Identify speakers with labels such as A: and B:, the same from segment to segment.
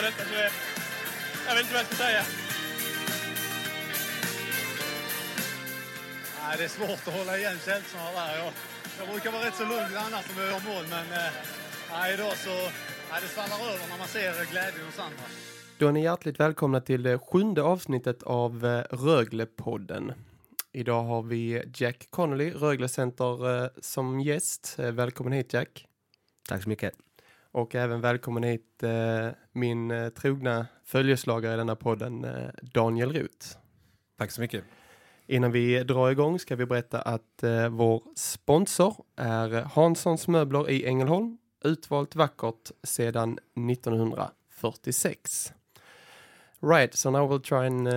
A: Så, det är så bra detta så det, jag vet inte vad jag ska säga.
B: Nej, det är svårt att hålla igen känslorna där. Jag, jag brukar vara rätt så lugn annars när vi gör mål, men eh, nej, idag så nej, det svallar över när man ser glädjen hos andra.
C: Då är ni hjärtligt välkomna till det sjunde avsnittet av eh, Röglepodden. Idag har vi Jack Connolly, Rögle Center, eh, som gäst. Välkommen hit Jack.
D: Tack så mycket.
C: Och även välkommen hit eh, min eh, trogna följeslagare i denna podden, eh, Daniel Ruth.
E: Tack så mycket.
C: Innan vi drar igång ska vi berätta att eh, vår sponsor är Hanssons möbler i Ängelholm. Utvalt vackert sedan 1946. Right, so now we'll try and uh,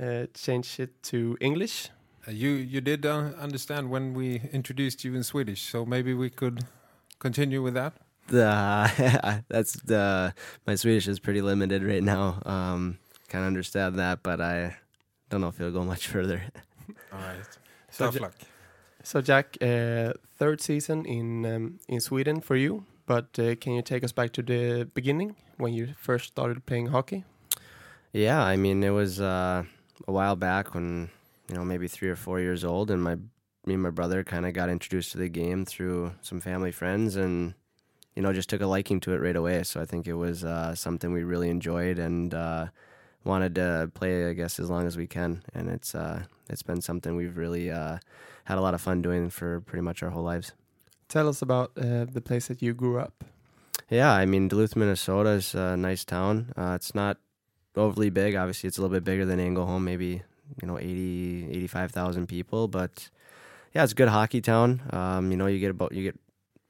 C: uh, change it to English.
E: Uh, you you did uh, understand when we introduced you in Swedish, so maybe we could continue with that.
D: The, that's the my Swedish is pretty limited right now. Um, kind of understand that, but I don't know if it'll go much further.
E: All right.
C: So
E: Tough
C: Ja-
E: luck.
C: So Jack, uh, third season in um, in Sweden for you, but uh, can you take us back to the beginning when you first started playing hockey?
D: yeah, I mean it was uh, a while back when you know maybe three or four years old, and my me and my brother kind of got introduced to the game through some family friends, and you know just took a liking to it right away. So I think it was uh, something we really enjoyed and uh, wanted to play, I guess, as long as we can. And it's uh, it's been something we've really uh, had a lot of fun doing for pretty much our whole lives.
C: Tell us about uh, the place that you grew up.
D: Yeah, I mean Duluth, Minnesota is a nice town. Uh, it's not overly big. Obviously, it's a little bit bigger than Ängelholm, maybe you know 80, 85,000 people. But yeah, it's a good hockey town. Um, you know, you get about you get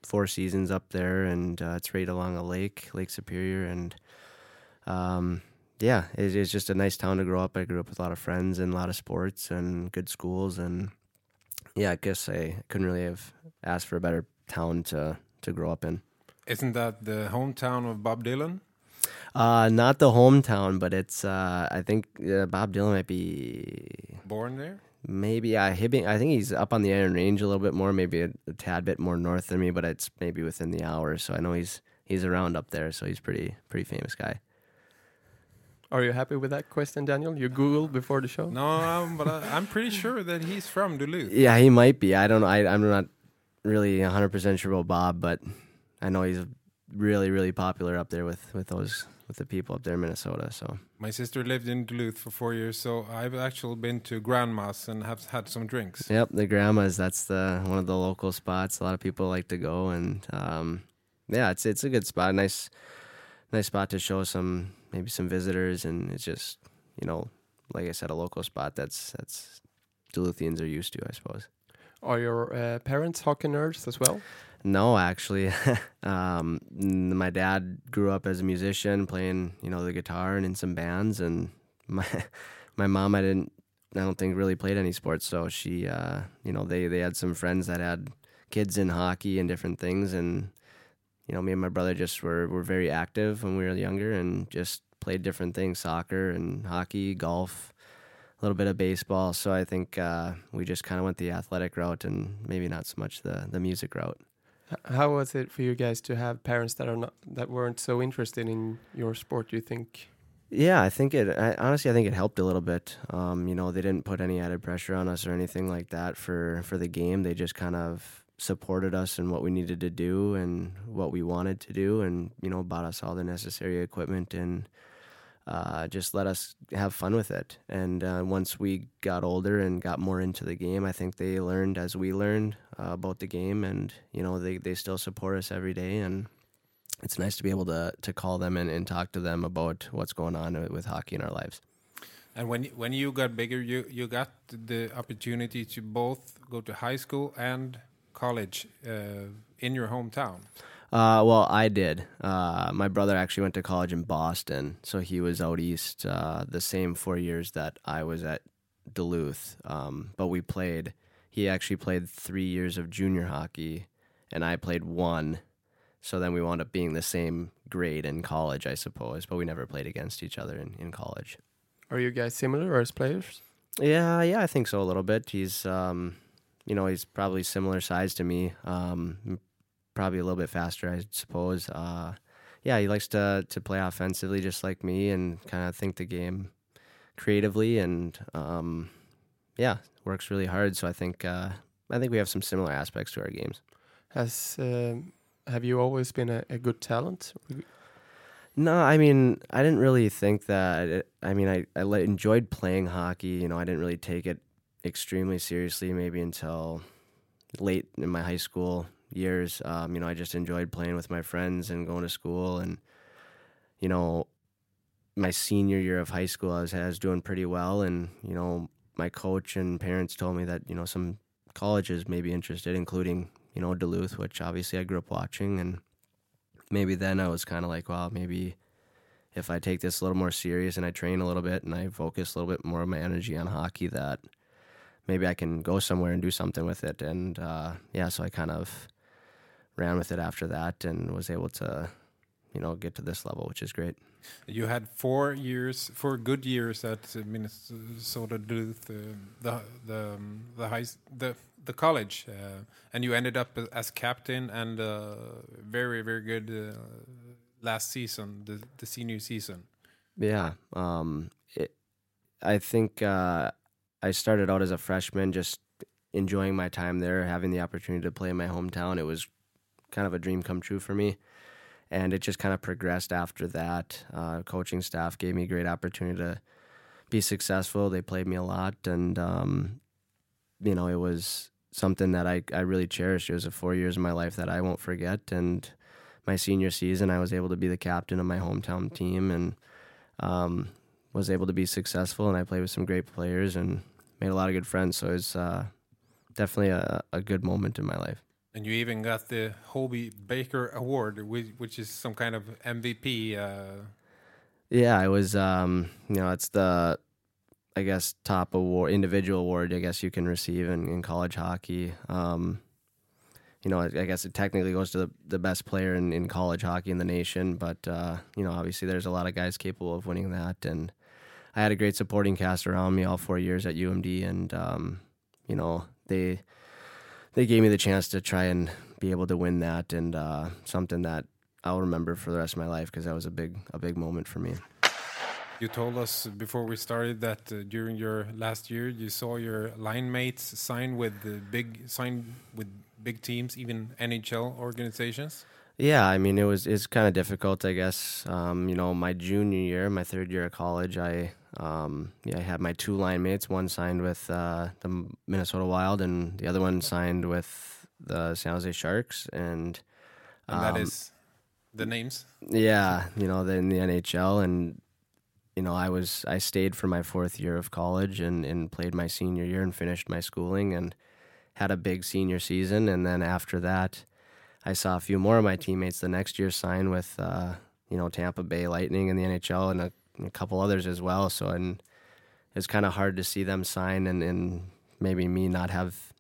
D: four seasons up there, and uh, it's right along a lake, Lake Superior, and um, yeah, it, it's just a nice town to grow up. I grew up with a lot of friends and a lot of sports and good schools, and yeah, I guess I couldn't really have asked for a better town to to grow up in.
E: Isn't that the hometown of Bob Dylan?
D: Uh, not the hometown, but it's. Uh, I think uh, Bob Dylan might be
E: Born there?
D: Maybe. Uh, Hibbing, I think he's up on the Iron Range a little bit more, maybe a, a tad bit more north than me, but it's maybe within the hour. So I know he's he's around up there. So he's pretty pretty famous guy.
C: Are you happy with that question, Daniel? You googled before the show.
E: No, um, but I, I'm pretty sure that he's from Duluth.
D: Yeah, he might be. I don't know. I, I'm not really 100 percent sure about Bob, but I know he's really really popular up there with with those with the people up there in Minnesota. So
E: My sister lived in Duluth for four years, so I've actually been to grandma's and have had some drinks.
D: Yep, the grandmas. That's the one of the local spots. A lot of people like to go, and um, yeah, it's it's a good spot. Nice, nice spot to show some maybe some visitors, and it's just you know, like I said, a local spot that's that's Duluthians are used to, I suppose.
C: Are your uh, parents hockey nerds as well?
D: No, actually, um, my dad grew up as a musician, playing you know the guitar and in some bands, and my my mom I didn't I don't think really played any sports, so she uh, you know they they had some friends that had kids in hockey and different things, and you know me and my brother just were were very active when we were younger and just played different things, soccer and hockey, golf. A little bit of baseball, so I think uh, we just kind of went the athletic route and maybe not so much the the music route.
C: How was it for you guys to have parents that are not that weren't so interested in your sport? Do You think?
D: Yeah, I think it. I, honestly, I think it helped a little bit. Um, you know, they didn't put any added pressure on us or anything like that for for the game. They just kind of supported us in what we needed to do and what we wanted to do, and you know, bought us all the necessary equipment and uh, just let us have fun with it. And uh, once we got older and got more into the game, I think they learned as we learned uh, about the game, and you know, they they still support us every day and it's nice to be able to to call them and, and talk to them about what's going on with, hockey in our lives.
E: And when when you got bigger, you you got the opportunity to both go to high school and college uh, in your hometown?
D: Uh, well, I did. Uh, my brother actually went to college in Boston, so he was out east uh, the same four years that I was at Duluth. Um, but we played. He actually played three years of junior hockey, and I played one. So then we wound up being the same grade in college, I suppose. But we never played against each other in, in college.
C: Are you guys similar as players?
D: Yeah, yeah, I think so a little bit. He's, um, you know, he's probably similar size to me. Um, probably a little bit faster, I suppose. Uh, yeah, he likes to to play offensively just like me and kind of think the game creatively and um, yeah, works really hard. So I think uh, I think we have some similar aspects to our games.
C: Has um, have you always been a, a good talent?
D: No, I mean, I didn't really think that. It, I mean, I, I enjoyed playing hockey. You know, I didn't really take it extremely seriously maybe until late in my high school years. Um, you know, I just enjoyed playing with my friends and going to school. And, you know, my senior year of high school, I was, I was doing pretty well. And, you know, my coach and parents told me that, you know, some colleges may be interested, including, you know, Duluth, which obviously I grew up watching. And, maybe then I was kind of like, well, maybe if I take this a little more serious and I train a little bit and I focus a little bit more of my energy on hockey, that maybe I can go somewhere and do something with it. And uh, yeah, so I kind of ran with it after that and was able to, you know, get to this level, which is great.
E: You had four years, four good years at Minnesota Duluth, uh, the the um, the high the the college, uh, and you ended up as captain and uh, very very good uh, last season, the the senior season.
D: Yeah. Um, it, I think uh, I started out as a freshman, just enjoying my time there, having the opportunity to play in my hometown. It was kind of a dream come true for me. And it just kind of progressed after that. Uh, coaching staff gave me a great opportunity to be successful. They played me a lot. And, um, you know, it was something that I, I really cherished. It was a four years of my life that I won't forget. And my senior season, I was able to be the captain of my hometown team. And, um, was able to be successful and I played with some great players and made a lot of good friends. So it was uh, definitely a, a good moment in my life.
E: And you even got the Hobey Baker Award, which, which is some kind of MVP. Uh,
D: Yeah, I was, um, you know, it's the, I guess, top award, individual award, I guess you can receive in, in college hockey. Um, you know, I, I guess it technically goes to the, the best player in, in college hockey in the nation, but, uh, you know, obviously there's a lot of guys capable of winning that. And I had a great supporting cast around me all four years at UMD, and, um, you know, they, they gave me the chance to try and be able to win that and uh, something that I'll remember for the rest of my life because that was a big a big moment for me.
E: you told us before we started that uh, during your last year, you saw your line mates sign with the big sign with big teams, even NHL organizations.
D: Yeah, I mean it was it's kind of difficult, I guess. Um, you know, my junior year, my third year of college, I um, yeah, I had my two line mates. One signed with uh, the Minnesota Wild, and the other one signed with the San Jose Sharks. And
E: And that
D: um,
E: the names.
D: Yeah, you know, in the NHL, and you know, I was I stayed for my fourth year of college and and played my senior year and finished my schooling and had a big senior season, and then after that, I saw a few more of my teammates the next year sign with uh, you know Tampa Bay Lightning in the NHL and a, and a couple others as well. So and it's kind of hard to see them sign and and maybe me not have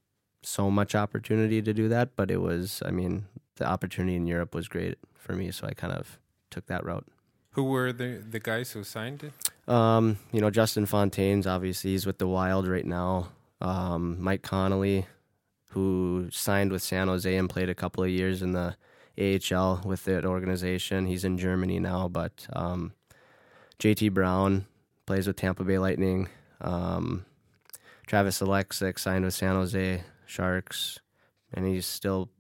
D: so much opportunity to do that, but it was I mean the opportunity in Europe was great for me, so I kind of took that route.
E: Who were the the guys who signed it?
D: Um, you know, Justin Fontaine's obviously he's with the Wild right now. Um, Mike Connolly, who signed with San Jose and played a couple of years in the AHL with that organization. He's in Germany now, but um, JT Brown plays with Tampa Bay Lightning. Um, Travis Oleksuk signed with San Jose Sharks, and he's still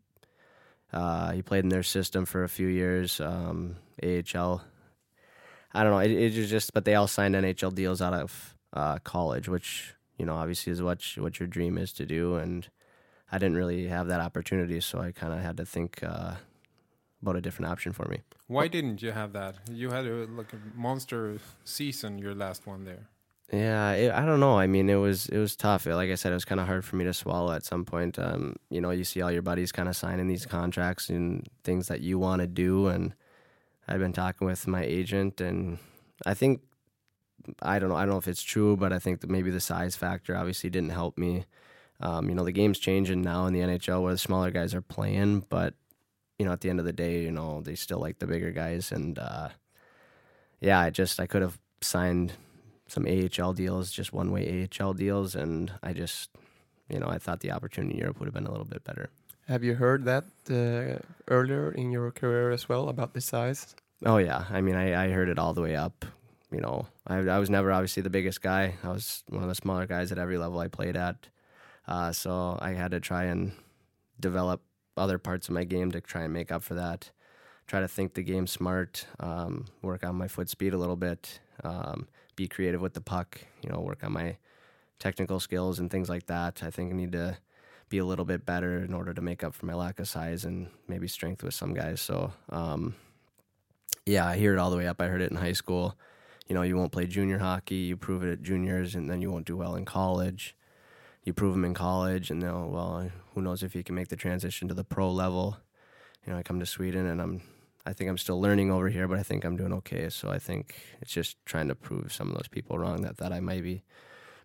D: uh, he played in their system for a few years. Um, AHL. I don't know. It, just, but they all signed NHL deals out of uh, college, which you know obviously is what what your dream is to do. And I didn't really have that opportunity, so I kind of had to think uh, about a different option for me.
E: Why didn't you have that? You had a like a monster season, your last one there.
D: Yeah, it, I don't know. I mean, it was it was tough. Like I said, it was kind of hard for me to swallow at some point. Um, you know, you see all your buddies kind of signing these contracts and things that you want to do, and I've been talking with my agent, and I think I don't know. I don't know if it's true, but I think that maybe the size factor obviously didn't help me. Um, you know, the game's changing now in the NHL where the smaller guys are playing, but you know, at the end of the day, you know, they still like the bigger guys, and uh, yeah, I just I could have signed some AHL deals, just one way AHL deals, and I just, you know, I thought the opportunity in Europe would have been a little bit better.
C: Have you heard that uh, earlier in your career as well about the size?
D: Oh yeah, I mean, I, I heard it all the way up. You know, I I was never obviously the biggest guy. I was one of the smaller guys at every level I played at. Uh, so I had to try and develop other parts of my game to try and make up for that. Try to think the game smart, um, work on my foot speed a little bit, um, be creative with the puck. You know, work on my technical skills and things like that. I think I need to be a little bit better in order to make up for my lack of size and maybe strength with some guys. So, um, yeah, I hear it all the way up. I heard it in high school. You know, you won't play junior hockey, you prove it at juniors, and then you won't do well in college. You prove them in college, and they'll, well, who knows if you can make the transition to the pro level. You know, I come to Sweden, and I'm, I think I'm still learning over here, but I think I'm doing okay. So I think it's just trying to prove some of those people wrong that that I might be,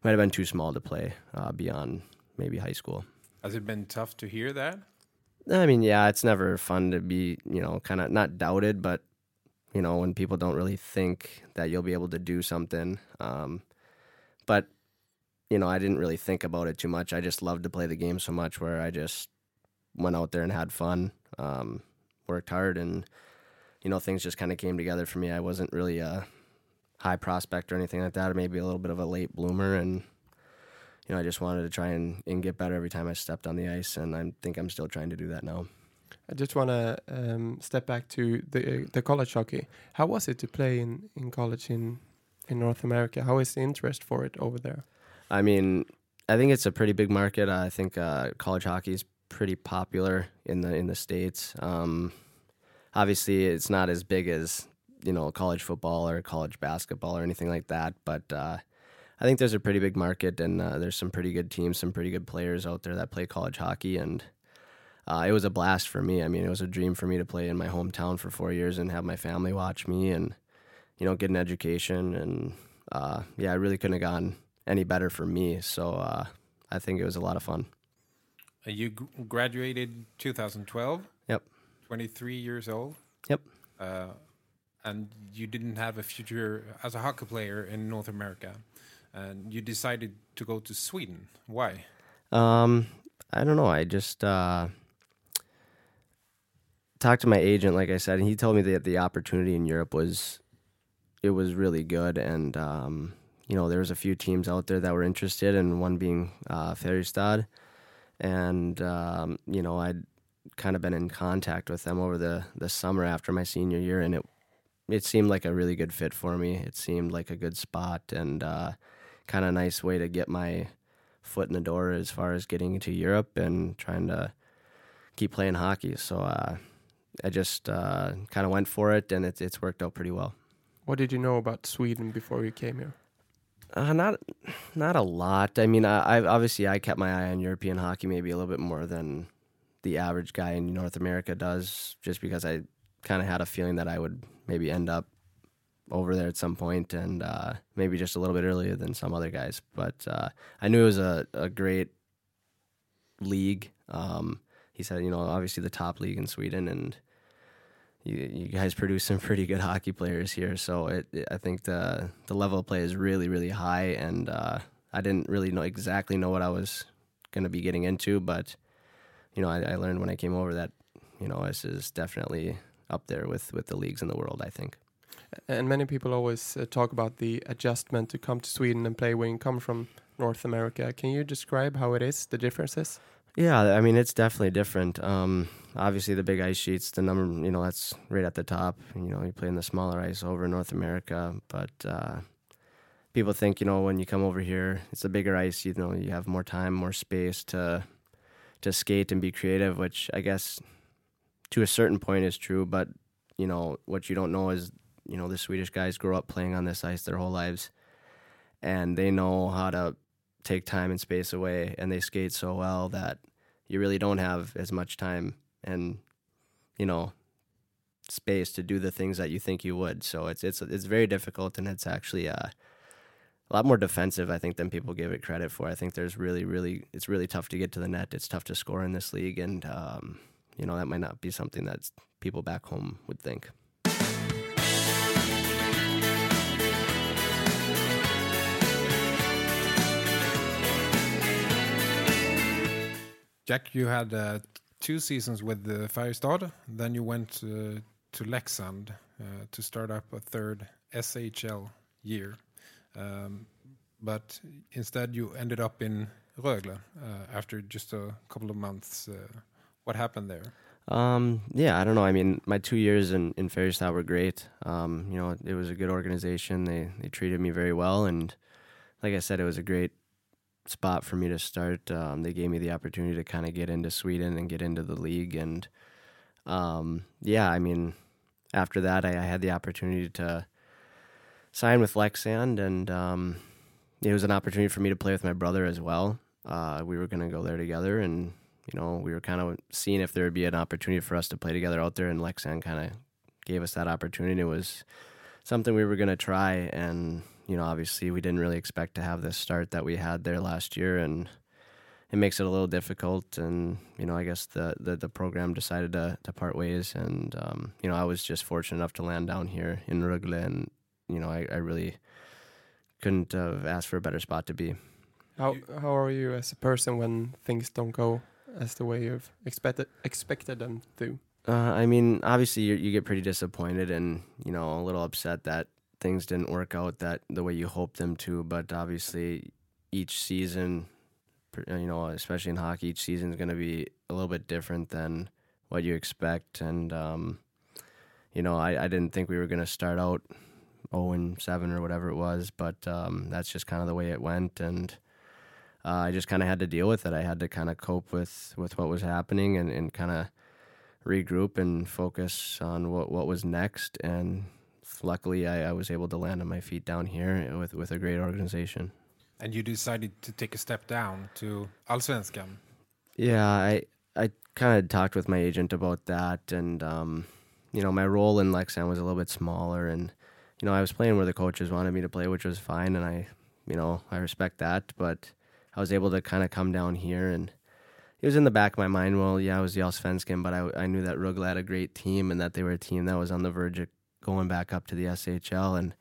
D: might have been too small to play uh, beyond maybe high school.
E: Has it been tough to hear that?
D: I mean, yeah, it's never fun to be, you know, kind of not doubted, but you know, when people don't really think that you'll be able to do something. Um, but, you know, I didn't really think about it too much. I just loved to play the game so much where I just went out there and had fun, um, worked hard, and, you know, things just kind of came together for me. I wasn't really a high prospect or anything like that, or maybe a little bit of a late bloomer. And, you know, I just wanted to try and, and get better every time I stepped on the ice. And I think I'm still trying to do that now.
C: I just want to um, step back to the the college hockey. How was it to play in, in college in in North America? How is the interest for it over there?
D: I mean, I think it's a pretty big market. I think uh, college hockey is pretty popular in the in the states. Um, obviously, it's not as big as you know college football or college basketball or anything like that, but uh, I think there's a pretty big market, and uh, there's some pretty good teams, some pretty good players out there that play college hockey, and uh, it was a blast for me. I mean, it was a dream for me to play in my hometown for four years and have my family watch me and, you know, get an education. And uh, yeah, I really couldn't have gone any better for me. So uh, I think it was a lot of fun.
E: Uh, you graduated 2012.
D: Yep.
E: 23 years old.
D: Yep.
E: Uh, and you didn't have a future as a hockey player in North America, and you decided to go to Sweden. Why?
D: Um, I don't know. I just uh, talked to my agent, like I said, and he told me that the opportunity in Europe was it was really good, and um, you know there was a few teams out there that were interested, and one being uh, and um, you know I'd kind of been in contact with them over the the summer after my senior year, and it it seemed like a really good fit for me. It seemed like a good spot and uh, kind of nice way to get my foot in the door as far as getting to Europe and trying to keep playing hockey. So uh, I just uh, kind of went for it, and it's it's worked out pretty well.
C: What did you know about Sweden before you came here?
D: Uh, not not a lot. I mean, I, I obviously I kept my eye on European hockey maybe a little bit more than the average guy in North America does, just because I kind of had a feeling that I would maybe end up over there at some point, and uh, maybe just a little bit earlier than some other guys. But uh, I knew it was a, a great league. Um, he said, you know, obviously the top league in Sweden, and you, you guys produce some pretty good hockey players here. So it, it, I think the the level of play is really really high, and uh, I didn't really know exactly know what I was going to be getting into, but you know, I, I learned when I came over that you know this is definitely up there with with the leagues in the world. I think.
C: And many people always uh, talk about the adjustment to come to Sweden and play when you come from North America. Can you describe how it is, the differences?
D: Yeah, I mean it's definitely different. Um, obviously, the big ice sheets, the number, you know, that's right at the top. You know, you play in the smaller ice over in North America, but uh, people think, you know, when you come over here, it's a bigger ice. You know, you have more time, more space to to skate and be creative, which I guess to a certain point is true. But you know, what you don't know is, you know, the Swedish guys grow up playing on this ice their whole lives, and they know how to take time and space away, and they skate so well that you really don't have as much time and you know space to do the things that you think you would. So it's it's it's very difficult, and it's actually uh, a lot more defensive, I think, than people give it credit for. I think there's really, really, it's really tough to get to the net. It's tough to score in this league, and um, you know that might not be something that people back home would think.
E: Jack, you had uh, two seasons with the Färjestad. Then you went uh, to Leksand uh, to start up a third SHL year. Um, but instead, you ended up in Rögle uh, after just a couple of months. Uh, what happened there?
D: Um, yeah, I don't know. I mean, my two years in in Färjestad were great. Um, you know, it was a good organization. They they treated me very well, and like I said, it was a great spot for me to start. Um, they gave me the opportunity to kind of get into Sweden and get into the league, and um, yeah, I mean, after that, I, I, had the opportunity to sign with Leksand, and um, it was an opportunity for me to play with my brother as well. Uh, we were going to go there together, and you know, we were kind of seeing if there would be an opportunity for us to play together out there, and Leksand kind of gave us that opportunity. It was something we were going to try, and you know, obviously we didn't really expect to have this start that we had there last year, and it makes it a little difficult. And you know, I guess the the, the program decided to to part ways, and um, you know, I was just fortunate enough to land down here in Rögle, and you know, I, I really couldn't have asked for a better spot to be.
C: How how are you as a person when things don't go as the way you've expected expected them to?
D: Uh, I mean, obviously you, you get pretty disappointed and you know a little upset that things didn't work out that the way you hoped them to. But obviously, each season, you know, especially in hockey, each season is going to be a little bit different than what you expect. And um, you know, I, I didn't think we were going to start out 0 and 7 or whatever it was, but um, that's just kind of the way it went. And uh, I just kind of had to deal with it. I had to kind of cope with, with what was happening and, and kind of regroup and focus on what, what was next. And luckily, I, I was able to land on my feet down here with, with a great organization.
E: And you decided to take a step down to Allsvenskan.
D: Yeah, I I kind of talked with my agent about that, and um, you know, my role in Leksand was a little bit smaller, and you know, I was playing where the coaches wanted me to play, which was fine, and I, you know, I respect that. But I was able to kind of come down here, and it was in the back of my mind. Well, yeah, I was the Allsvenskan, but I, I knew that Rögle had a great team, and that they were a team that was on the verge of going back up to the SHL, and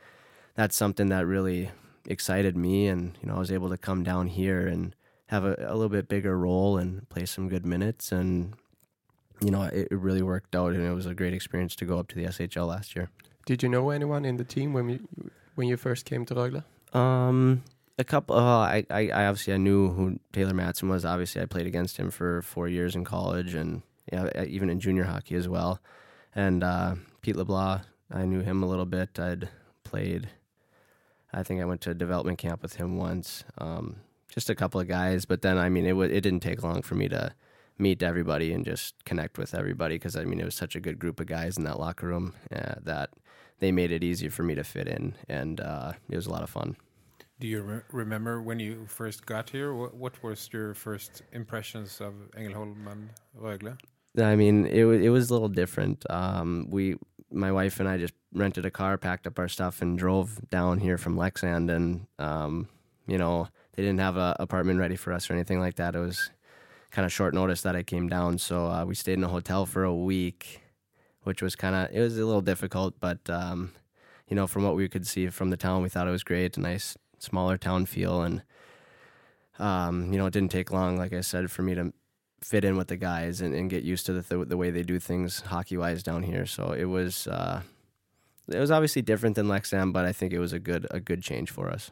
D: that's something that really excited me. And you know, I was able to come down here and have a, a little bit bigger role and play some good minutes, and you know, it, it really worked out, and it was a great experience to go up to the SHL last year.
C: Did you know anyone in the team when you when you first came to Rögle?
D: Um, a couple. Uh, I, I, I obviously I knew who Taylor Matson was. Obviously, I played against him for four years in college, and yeah, even in junior hockey as well. And uh, Pete LeBlanc, I knew him a little bit. I'd played. I think I went to a development camp with him once. Um, just a couple of guys, but then I mean, it w- it didn't take long for me to meet everybody and just connect with everybody because I mean, it was such a good group of guys in that locker room uh, that they made it easier for me to fit in, and uh, it was a lot of fun.
E: Do you re remember when you first got here? What, what, was your first impressions of Ängelholm and Rögle?
D: I mean, it it was a little different. Um, we, my wife and I, just rented a car, packed up our stuff, and drove down here from Leksand. And um, you know, they didn't have an apartment ready for us or anything like that. It was kind of short notice that I came down, so uh, we stayed in a hotel for a week which was kind of it was a little difficult, but um, you know, from what we could see from the town, we thought it was great, a nice smaller town feel, and um, you know, it didn't take long, like I said, for me to fit in with the guys and, and get used to the th- the way they do things hockey wise down here. So it was uh, it was obviously different than Leksand, but I think it was a good a good change for us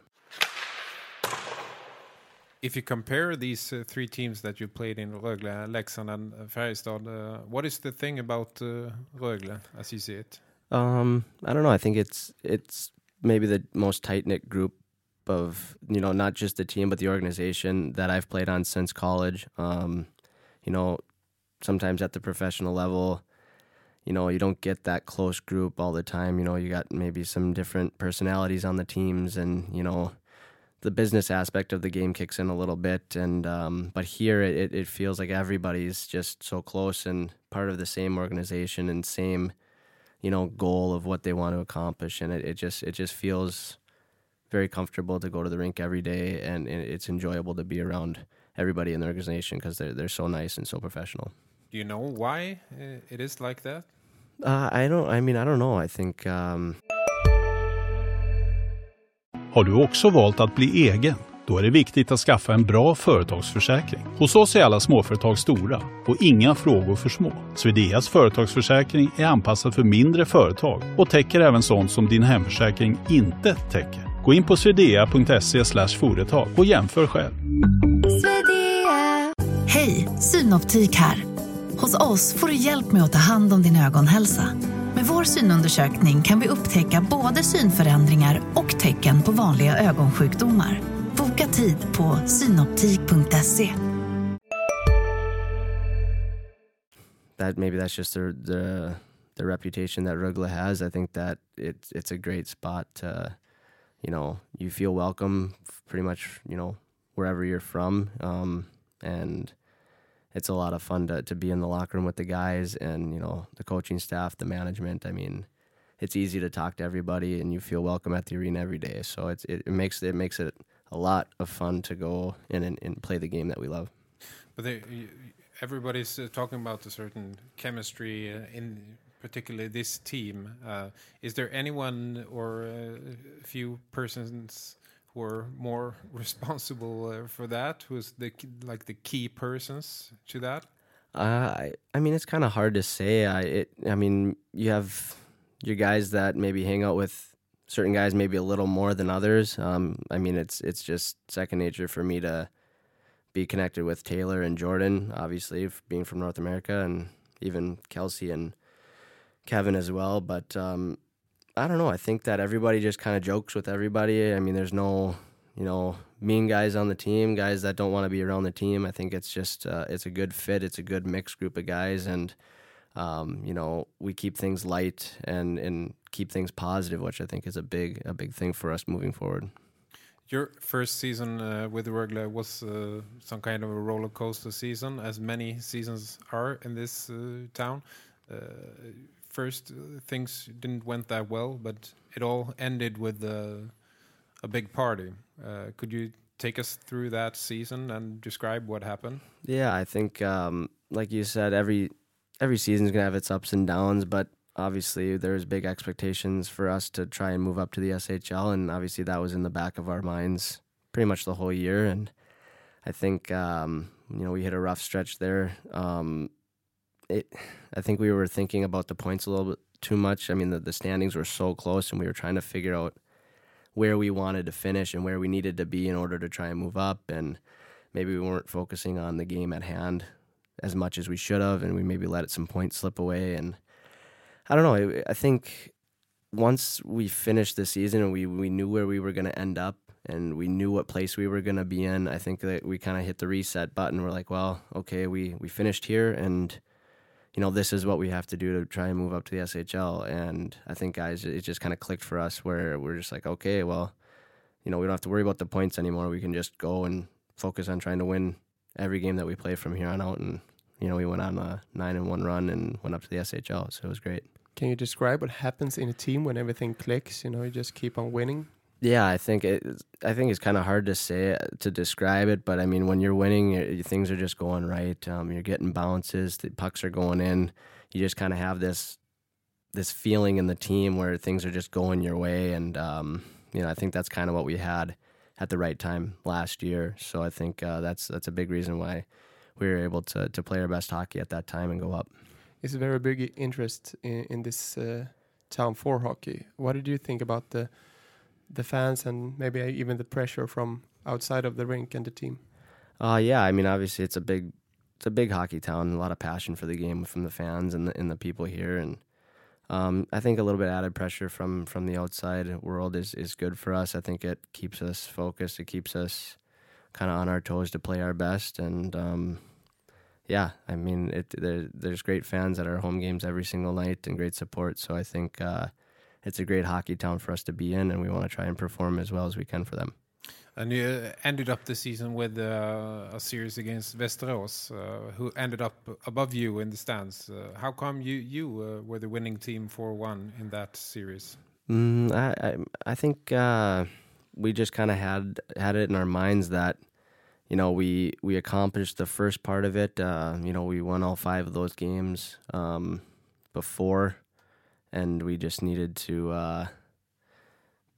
E: if you compare these uh, three teams that you played in Rögle, Leksand, and uh, Färjestad, uh, what is the thing about uh, Rögle as you see it?
D: Um, I don't know. I think it's it's maybe the most tight knit group of you know not just the team but the organization that I've played on since college. Um, you know, sometimes at the professional level, you know, you don't get that close group all the time. You know, you got maybe some different personalities on the teams, and you know the business aspect of the game kicks in a little bit, and um, but here it, it feels like everybody's just so close and part of the same organization and same, you know, goal of what they want to accomplish, and it, it just it just feels very comfortable to go to the rink every day, and, and it's enjoyable to be around everybody in the organization because they're they're so nice and so professional.
E: Do you know why it is like that?
D: Uh, I don't. I mean, I don't know. I think. Um,
F: Har du också valt att bli egen? Då är det viktigt att skaffa en bra företagsförsäkring. Hos oss är alla småföretag stora och inga frågor för små. Swedeas företagsförsäkring är anpassad för mindre företag och täcker även sånt som din hemförsäkring inte täcker. Gå in på swedea.se företag och jämför själv.
G: Hej, Synoptik här. Hos oss får du hjälp med att ta hand om din ögonhälsa. Med vår synundersökning kan vi upptäcka både synförändringar och tecken på vanliga ögonsjukdomar. Boka tid på synoptik.se.
D: that maybe that's just the the the reputation that Rugla has. I think that it's it's a great spot to, you know, you feel welcome pretty much, you know, wherever you're from, um, and it's a lot of fun to to be in the locker room with the guys and you know the coaching staff, the management. I mean, it's easy to talk to everybody and you feel welcome at the arena every day. So it's it, it makes it makes it a lot of fun to go in and, and play the game that we love.
E: But they, everybody's uh, talking about a certain chemistry uh, in particularly this team. Uh, is there anyone or uh, a few persons who are more responsible uh, for that? Who's the like the key persons to that?
D: Uh, I I mean, it's kind of hard to say. I it I mean, you have your guys that maybe hang out with certain guys maybe a little more than others. Um, I mean, it's it's just second nature for me to be connected with Taylor and Jordan, obviously being from North America, and even Kelsey and Kevin as well. But um, I don't know. I think that everybody just kind of jokes with everybody. I mean, there's no, you know, mean guys on the team, guys that don't want to be around the team. I think it's just uh, it's a good fit. It's a good mixed group of guys, and um, you know, we keep things light and and keep things positive, which I think is a big a big thing for us moving forward.
E: Your first season uh, with Rögle was uh, some kind of a roller coaster season, as many seasons are in this uh, town. First, uh, things didn't went that well, but it all ended with uh, a big party. Uh, could you take us through that season and describe what happened?
D: Yeah, I think um, like you said, every every season's gonna have its ups and downs, but obviously there's big expectations for us to try and move up to the SHL, and obviously that was in the back of our minds pretty much the whole year. And I think um, you know we hit a rough stretch there. Um, it, I think we were thinking about the points a little bit too much. I mean, the, the standings were so close, and we were trying to figure out where we wanted to finish and where we needed to be in order to try and move up. And maybe we weren't focusing on the game at hand as much as we should have, and we maybe let some points slip away. And I don't know. I- I think once we finished the season and we, we knew where we were going to end up and we knew what place we were going to be in, I think that we kind of hit the reset button. We're like, well, okay, we, we finished here and, you know, this is what we have to do to try and move up to the SHL. And I think, guys, it just kind of clicked for us where we're just like, okay, well, you know, we don't have to worry about the points anymore. We can just go and focus on trying to win every game that we play from here on out. And, you know, we went on a nine and one run and went up to the SHL. So it was great.
C: Can you describe what happens in a team when everything clicks? You know, you just keep on winning.
D: Yeah, I think it. I think it's kind of hard to say to describe it, but I mean, when you're winning, things are just going right. Um, you're getting bounces, the pucks are going in. You just kind of have this this feeling in the team where things are just going your way, and um, you know, I think that's kind of what we had at the right time last year. So I think uh, that's that's a big reason why we were able to to play our best hockey at that time and go up.
C: It's a very big interest in, in this uh, town for hockey. What did you think about the the fans and maybe even the pressure from outside of the rink and the team?
D: Uh, yeah, I mean, obviously it's a big, it's a big hockey town. A lot of passion for the game from the fans and the and the people here, and um, I think a little bit added pressure from from the outside world is is good for us. I think it keeps us focused. It keeps us kind of on our toes to play our best, and um, yeah, I mean, it there, there's great fans at our home games every single night and great support. So I think uh, it's a great hockey town for us to be in, and we want to try and perform as well as we can for them.
E: And you ended up the season with uh, a series against Västerås, uh, who ended up above you in the stands. Uh, how come you you uh, were the winning team for one in that series?
D: Mm, I, I I think uh, we just kind of had had it in our minds that you know we we accomplished the first part of it. Uh, you know we won all five of those games um, before, and we just needed to uh,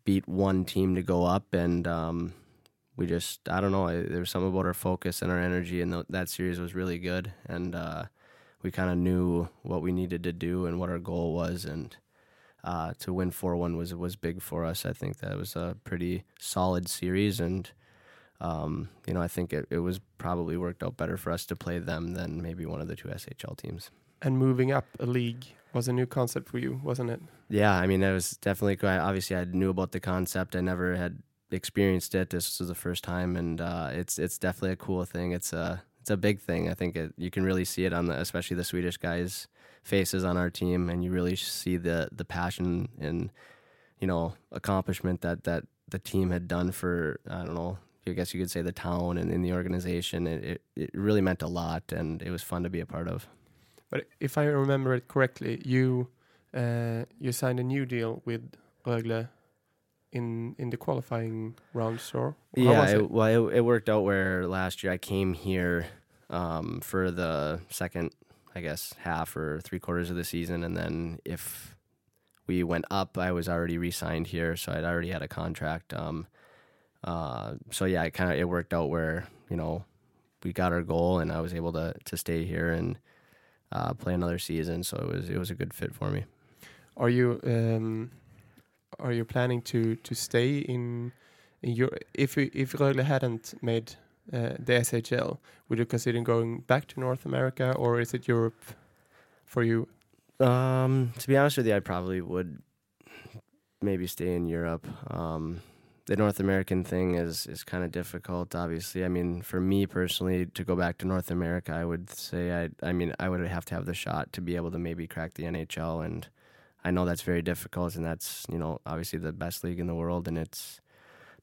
D: beat one team to go up, and um, we just I don't know. There was something about our focus and our energy, and th- that series was really good, and uh, we kind of knew what we needed to do and what our goal was, and uh, to win four one was was big for us. I think that was a pretty solid series, and um, you know I think it, it was probably worked out better for us to play them than maybe one of the two SHL teams.
C: And moving up a league was a new concept for you, wasn't it?
D: Yeah, I mean, it was definitely. I- Obviously, I knew about the concept. I never had experienced it. This was the first time, and uh, it's it's definitely a cool thing. It's a it's a big thing. I think it, you can really see it on the especially the Swedish guys' faces on our team, and you really see the the passion and you know accomplishment that that the team had done for I don't know. I guess you could say the town and in the organization. It, it it really meant a lot, and it was fun to be a part of.
C: But if I remember it correctly, you uh, you signed a new deal with Rögle in in the qualifying rounds, or
D: yeah, it,
C: it?
D: well, it, it worked out where last year I came here um, for the second, I guess, half or three quarters of the season, and then if we went up, I was already re-signed here, so I'd already had a contract. Um, uh, so yeah, it kind of it worked out where you know we got our goal, and I was able to to stay here and uh, play another season. So it was it was a good fit for me.
C: Are you um, are you planning to to stay in in your if you, if Rögle hadn't made uh, the SHL, would you consider going back to North America, or is it Europe for you?
D: Um, to be honest with you, I probably would maybe stay in Europe. Um, the North American thing is is kind of difficult. Obviously, I mean, for me personally, to go back to North America, I would say I. I mean, I would have to have the shot to be able to maybe crack the NHL, and I know that's very difficult, and that's you know obviously the best league in the world, and it's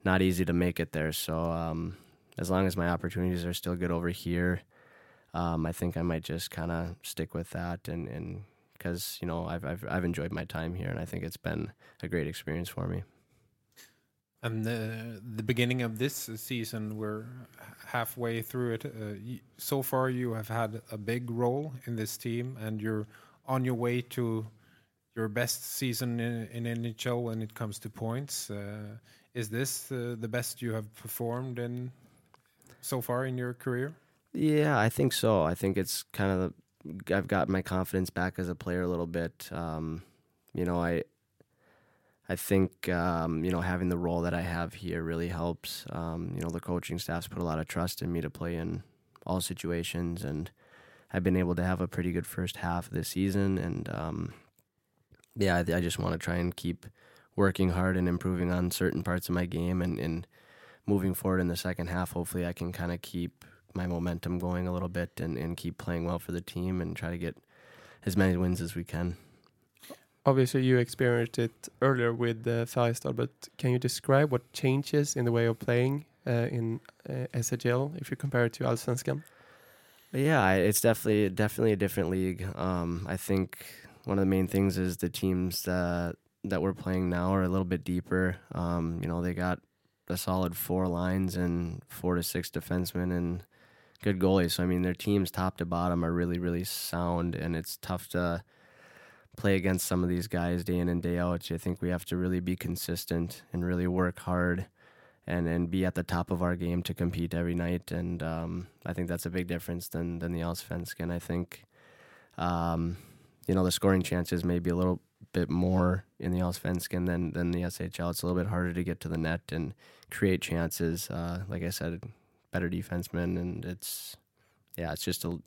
D: not easy to make it there. So um, as long as my opportunities are still good over here, um, I think I might just kind of stick with that, and and because you know I've, I've I've enjoyed my time here, and I think it's been a great experience for me.
E: And the, the beginning of this season, we're halfway through it. Uh, so far, you have had a big role in this team, and you're on your way to your best season in, in NHL when it comes to points. Uh, is this uh, the best you have performed in so far in your career?
D: Yeah, I think so. I think it's kind of the, I've got my confidence back as a player a little bit. Um, you know, I I think um, you know having the role that I have here really helps. Um, you know, the coaching staff's put a lot of trust in me to play in all situations, and I've been able to have a pretty good first half of the season. And um, yeah, I, I just want to try and keep working hard and improving on certain parts of my game, and, and moving forward in the second half. Hopefully, I can kind of keep my momentum going a little bit and, and keep playing well for the team and try to get as many wins as we can.
C: Obviously, you experienced it earlier with uh, Färjestad, but can you describe what changes in the way of playing uh, in uh, SHL if you compare it to Allsvenskan?
D: Yeah, it's definitely definitely a different league. Um, I think one of the main things is the teams that that we're playing now are a little bit deeper. Um, you know, they got a solid four lines and four to six defensemen and good goalies. So I mean, their teams top to bottom are really really sound, and it's tough to play against some of these guys day in and day out. I think we have to really be consistent and really work hard and and be at the top of our game to compete every night. And um, I think that's a big difference than than the Allsvenskan. I think, um, you know, the scoring chances may be a little bit more in the Allsvenskan than than the SHL. It's a little bit harder to get to the net and create chances. Uh, like I said, better defensemen, and it's yeah, it's just a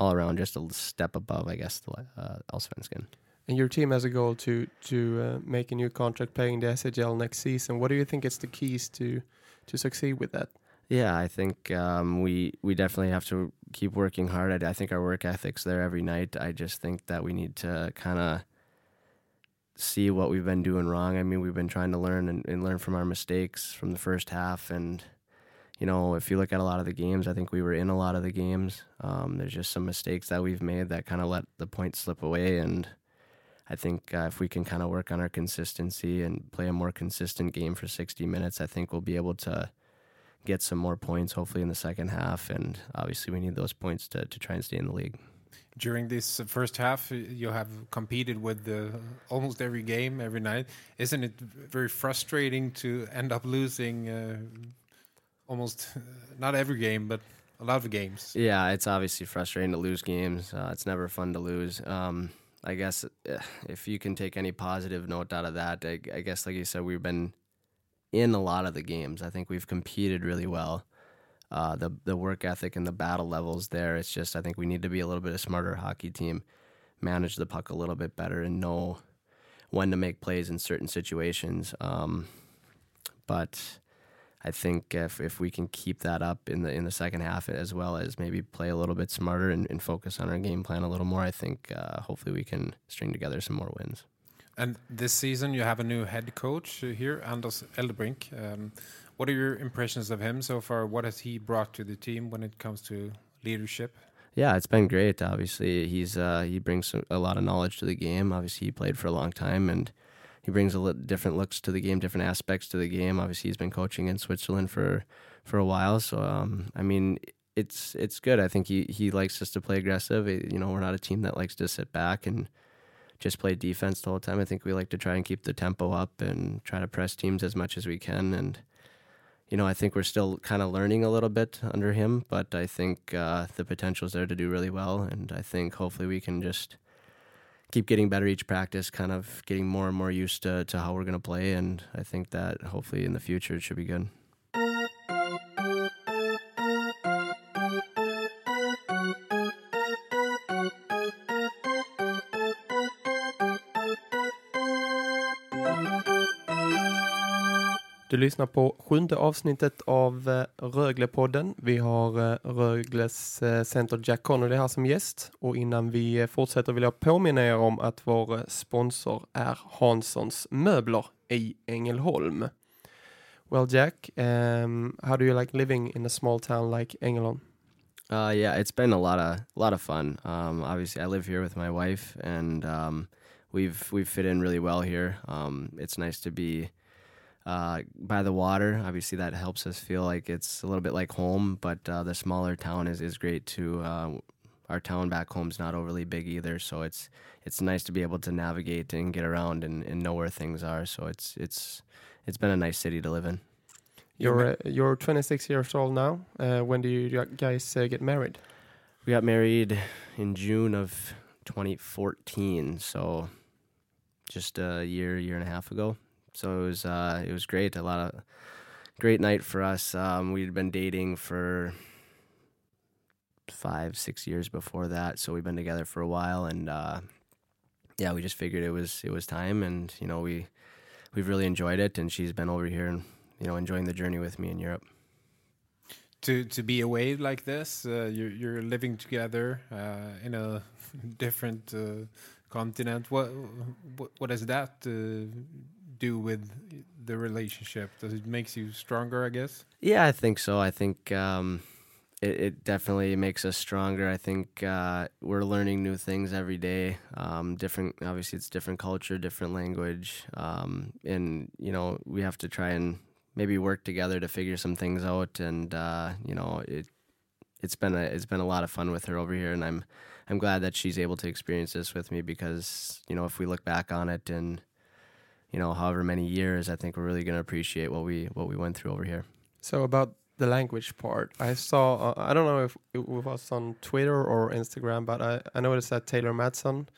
D: all around just a step above, I guess, the uh, Allsvenskan.
C: And your team has a goal to to uh, make a new contract playing the SHL next season. What do you think is the keys to to succeed with that?
D: Yeah, I think um, we we definitely have to keep working hard. I, I think our work ethic's there every night. I just think that we need to kind of see what we've been doing wrong. I mean, we've been trying to learn and, and learn from our mistakes from the first half. And, you know, if you look at a lot of the games, I think we were in a lot of the games. Um, there's just some mistakes that we've made that kind of let the points slip away. And I think uh, if we can kind of work on our consistency and play a more consistent game for 60 minutes, I think we'll be able to get some more points, hopefully, in the second half. And obviously, we need those points to, to try and stay in the league.
E: During this first half you have competed with the, almost every game every night. Isn't it very frustrating to end up losing uh, almost not every game but a lot of games?
D: Yeah it's obviously frustrating to lose games. Uh, it's never fun to lose. Um, i guess uh, if you can take any positive note out of that I, I guess like you said we've been in a lot of the games i think we've competed really well uh, the the work ethic and the battle levels there. It's just I think we need to be a little bit of smarter hockey team, manage the puck a little bit better, and know when to make plays in certain situations. Um, but I think if if we can keep that up in the in the second half, as well as maybe play a little bit smarter and, and focus on our game plan a little more, I think uh, hopefully we can string together some more wins.
E: And this season, you have a new head coach here, Anders Eldebrink. Um, what are your impressions of him so far? What has he brought to the team when it comes to leadership?
D: Yeah, it's been great. Obviously, he's uh, he brings a lot of knowledge to the game. Obviously, he played for a long time, and he brings a different looks to the game, different aspects to the game. Obviously, he's been coaching in Switzerland for for a while, so um, I mean, it's it's good. I think he he likes us to play aggressive. You know, we're not a team that likes to sit back and just play defense the whole time. I think we like to try and keep the tempo up and try to press teams as much as we can and you know, I think we're still kind of learning a little bit under him, but I think uh, the potential is there to do really well. And I think hopefully we can just keep getting better each practice, kind of getting more and more used to, to how we're going to play. And I think that hopefully in the future it should be good.
C: Du lyssnar på sjunde avsnittet av eh, Röglepodden. Vi har eh, Rögles eh, center Jack Connolly här som gäst. Och innan vi fortsätter vill jag påminna er om att vår sponsor är Hanssons möbler i Ängelholm. Well, Jack, um, how do you like living in a small town like Ängelholm?
D: Uh, yeah, it's been a lot of lot of fun. Um, obviously, I live here with my wife, and um, we've we've fit in really well here. Um, it's nice to be uh, by the water. Obviously, that helps us feel like it's a little bit like home. But uh, the smaller town is, is great too. Uh, our town back home is not overly big either, so it's it's nice to be able to navigate and get around and, and know where things are. So it's it's it's been a nice city to live in.
C: You're uh, you're 26 years old now. Uh, when do you guys uh, get married?
D: We got married in June of 2014, so just a year, year and a half ago so it was uh, it was great. A lot of great night for us. Um, we'd been dating for five, six years before that, so we've been together for a while, and uh, yeah, we just figured it was it was time, and you know we we've really enjoyed it, and she's been over here and you know enjoying the journey with me in Europe.
E: To to be away like this, uh, you're you're living together uh, in a different uh, continent. What what what does that uh, do with the relationship? Does it makes you stronger? I guess.
D: Yeah, I think so. I think um, it, it, definitely makes us stronger. I think uh, we're learning new things every day. Um, different, obviously, it's different culture, different language, um, and you know we have to try and maybe work together to figure some things out. And uh, you know it it's been a it's been a lot of fun with her over here, and I'm I'm glad that she's able to experience this with me because you know if we look back on it and you know, however many years, I think we're really going to appreciate what we what we went through over here.
C: So about the language part, I saw. Uh, I don't know if it was on Twitter or Instagram, but I, I noticed that Taylor Matson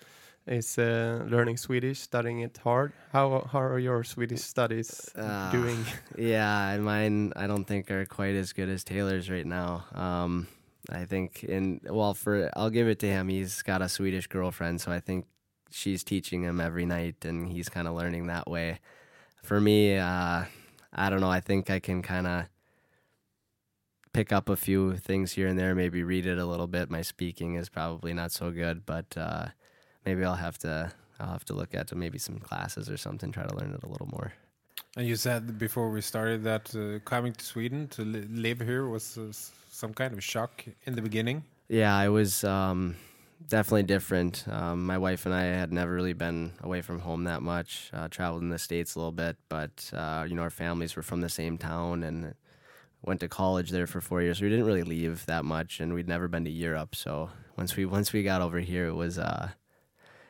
C: is uh, learning Swedish, studying it hard. How how are your Swedish studies uh, doing?
D: Yeah, mine I don't think are quite as good as Taylor's right now. Um, I think in well for I'll give it to him. He's got a Swedish girlfriend, so I think she's teaching him every night and he's kind of learning that way. For me, uh, I don't know. I think I can kind of pick up a few things here and there, maybe read it a little bit. My speaking is probably not so good, but uh, maybe I'll have to I'll have to look at maybe some classes or something, try to learn it a little more.
E: And you said before we started that uh, coming to Sweden to li- live here was uh, some kind of shock in the beginning.
D: Yeah, it was um, definitely different. Um, my wife and I had never really been away from home that much. Uh, traveled in the states a little bit, but uh, you know our families were from the same town and went to college there for four years. We didn't really leave that much, and we'd never been to Europe. So once we once we got over here, it was uh,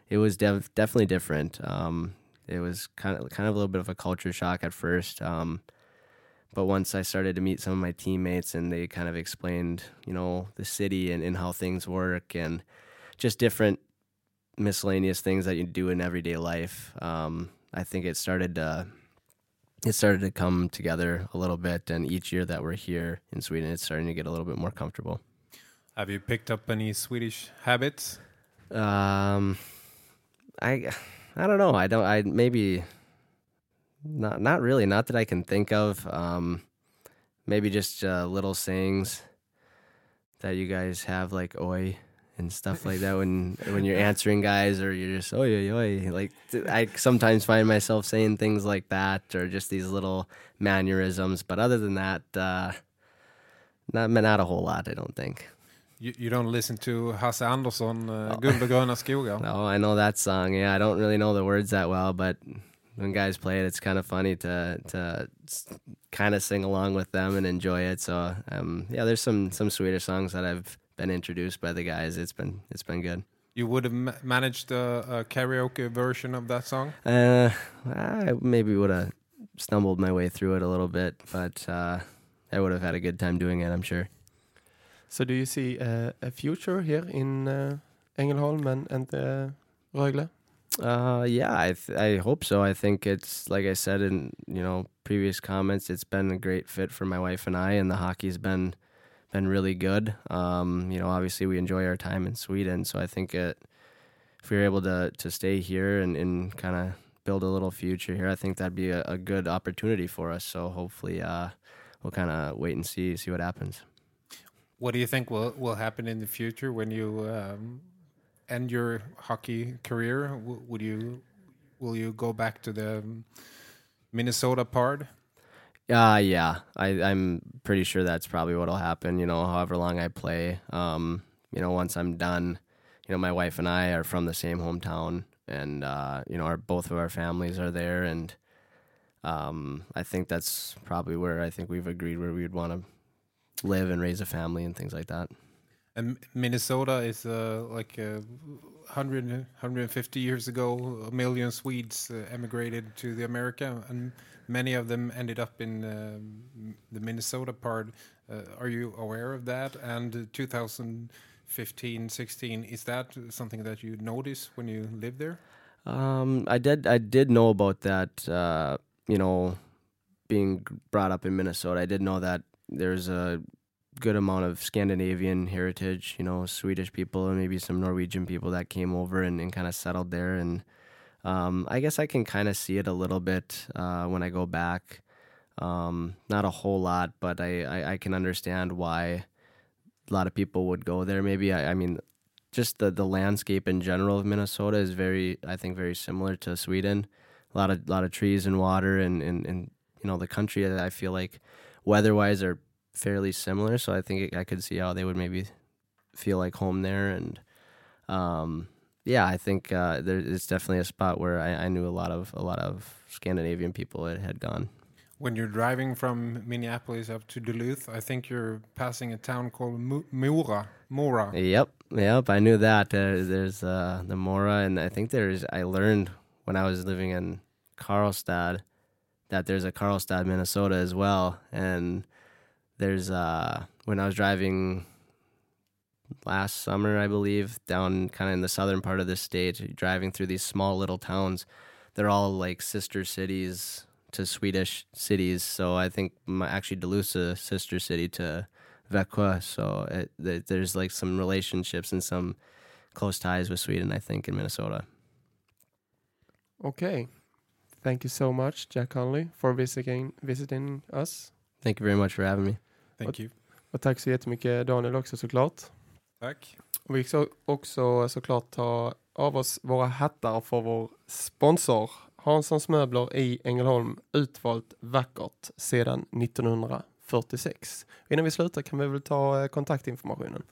D: it was def- definitely different. Um, it was kind of kind of a little bit of a culture shock at first. Um, but once I started to meet some of my teammates and they kind of explained, you know, the city and, and how things work and just different miscellaneous things that you do in everyday life, um, I think it started to it started to come together a little bit. And each year that we're here in Sweden, it's starting to get a little bit more comfortable.
E: Have you picked up any Swedish habits?
D: Um, I I don't know. I don't. I maybe not not really. Not that I can think of. Um, maybe just uh, little sayings that you guys have, like "oi" and stuff like that when when you're answering guys, or you're just oh yeah oi." Like I sometimes find myself saying things like that, or just these little mannerisms. But other than that, uh, not not a whole lot. I don't think.
E: You, you don't listen to Hasse Andersson, uh, Guld och gröna skogar?
D: Oh, I know that song. Yeah, I don't really know the words that well, but when guys play it, it's kind of funny to to kind of sing along with them and enjoy it. So, um, yeah, there's some some Swedish songs that I've been introduced by the guys. It's been it's been good.
E: You would have ma- managed a, a karaoke version of that song?
D: Uh, I maybe would have stumbled my way through it a little bit, but uh, I would have had a good time doing it. I'm sure.
C: So do you see uh, a future here in uh, Ängelholm and, and uh, Rögle?
D: Uh, yeah, I th- I hope so. I think it's like I said in you know previous comments. It's been a great fit for my wife and I, and the hockey's been been really good. Um, you know, obviously we enjoy our time in Sweden, so I think it if we were able to to stay here and, and kind of build a little future here, I think that'd be a, a good opportunity for us. So hopefully, uh, we'll kind of wait and see see what happens.
E: What do you think will will happen in the future when you um, end your hockey career? W- would you will you go back to the um, Minnesota part?
D: Uh, yeah, I, I'm pretty sure that's probably what'll happen. You know, however long I play, um, you know, once I'm done, you know, my wife and I are from the same hometown, and uh, you know, our both of our families are there, and um, I think that's probably where I think we've agreed where we'd want to live and raise a family and things like that.
E: And Minnesota is uh, like uh, 100, 150 years ago, a million Swedes uh, emigrated to the America, and many of them ended up in um, the Minnesota part. Uh, are you aware of that? And 2015, 16, is that something that you notice when you live there?
D: Um, I did. I did know about that. Uh, you know, being brought up in Minnesota, I did know that there's a good amount of Scandinavian heritage. You know, Swedish people and maybe some Norwegian people that came over and, and kind of settled there. And um, I guess I can kind of see it a little bit uh, when I go back. Um, not a whole lot, but I, I, I can understand why a lot of people would go there. Maybe I, I mean, just the, the landscape in general of Minnesota is very, I think, very similar to Sweden. A lot of lot of trees and water, and, and, and you know the country. that I feel like weather wise are fairly similar. So I think it, I could see how they would maybe feel like home there. And um, yeah, I think uh, there, it's definitely a spot where I, I knew a lot of a lot of Scandinavian people that had gone.
E: When you're driving from Minneapolis up to Duluth, I think you're passing a town called Mora. Mora.
D: Yep, yep. I knew that. Uh, there's uh, the Mora, and I think there's. I learned when I was living in Karlstad that there's a Karlstad, Minnesota, as well. And there's uh, when I was driving last summer, I believe, down kind of in the southern part of the state, driving through these small little towns. They're all like sister cities to Swedish cities. So I think my, actually Duluth's a sister city to Växjö. So it, th- there's like some relationships and some close ties with Sweden, I think, in Minnesota.
C: Okay. Thank you so much, Jack Connolly, for visiting, visiting us.
D: Thank you very much for having me.
E: Thank you.
C: Och tack så jättemycket Daniel också såklart.
E: Tack.
C: Och vi ska också såklart ta av oss våra hattar för vår sponsor Hanssons möbler i Ängelholm utvalt vackert sedan 1946. Innan vi slutar kan vi väl ta eh, kontaktinformationen.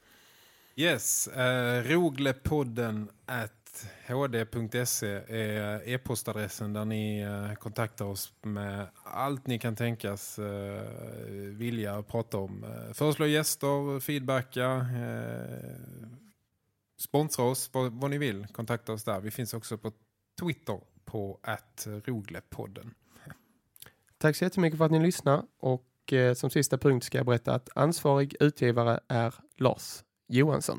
E: Yes, eh, roglepodden at hd.se är e-postadressen där ni eh, kontaktar oss med allt ni kan tänkas eh, vilja prata om. Eh, föreslå gäster, feedbacka, sponsra oss, vad, vad ni vill. Kontakta oss där. Vi finns också på Twitter på att roglepodden.
C: Tack så jättemycket för att ni lyssnar och som sista punkt ska jag berätta att ansvarig utgivare är Lars Johansson.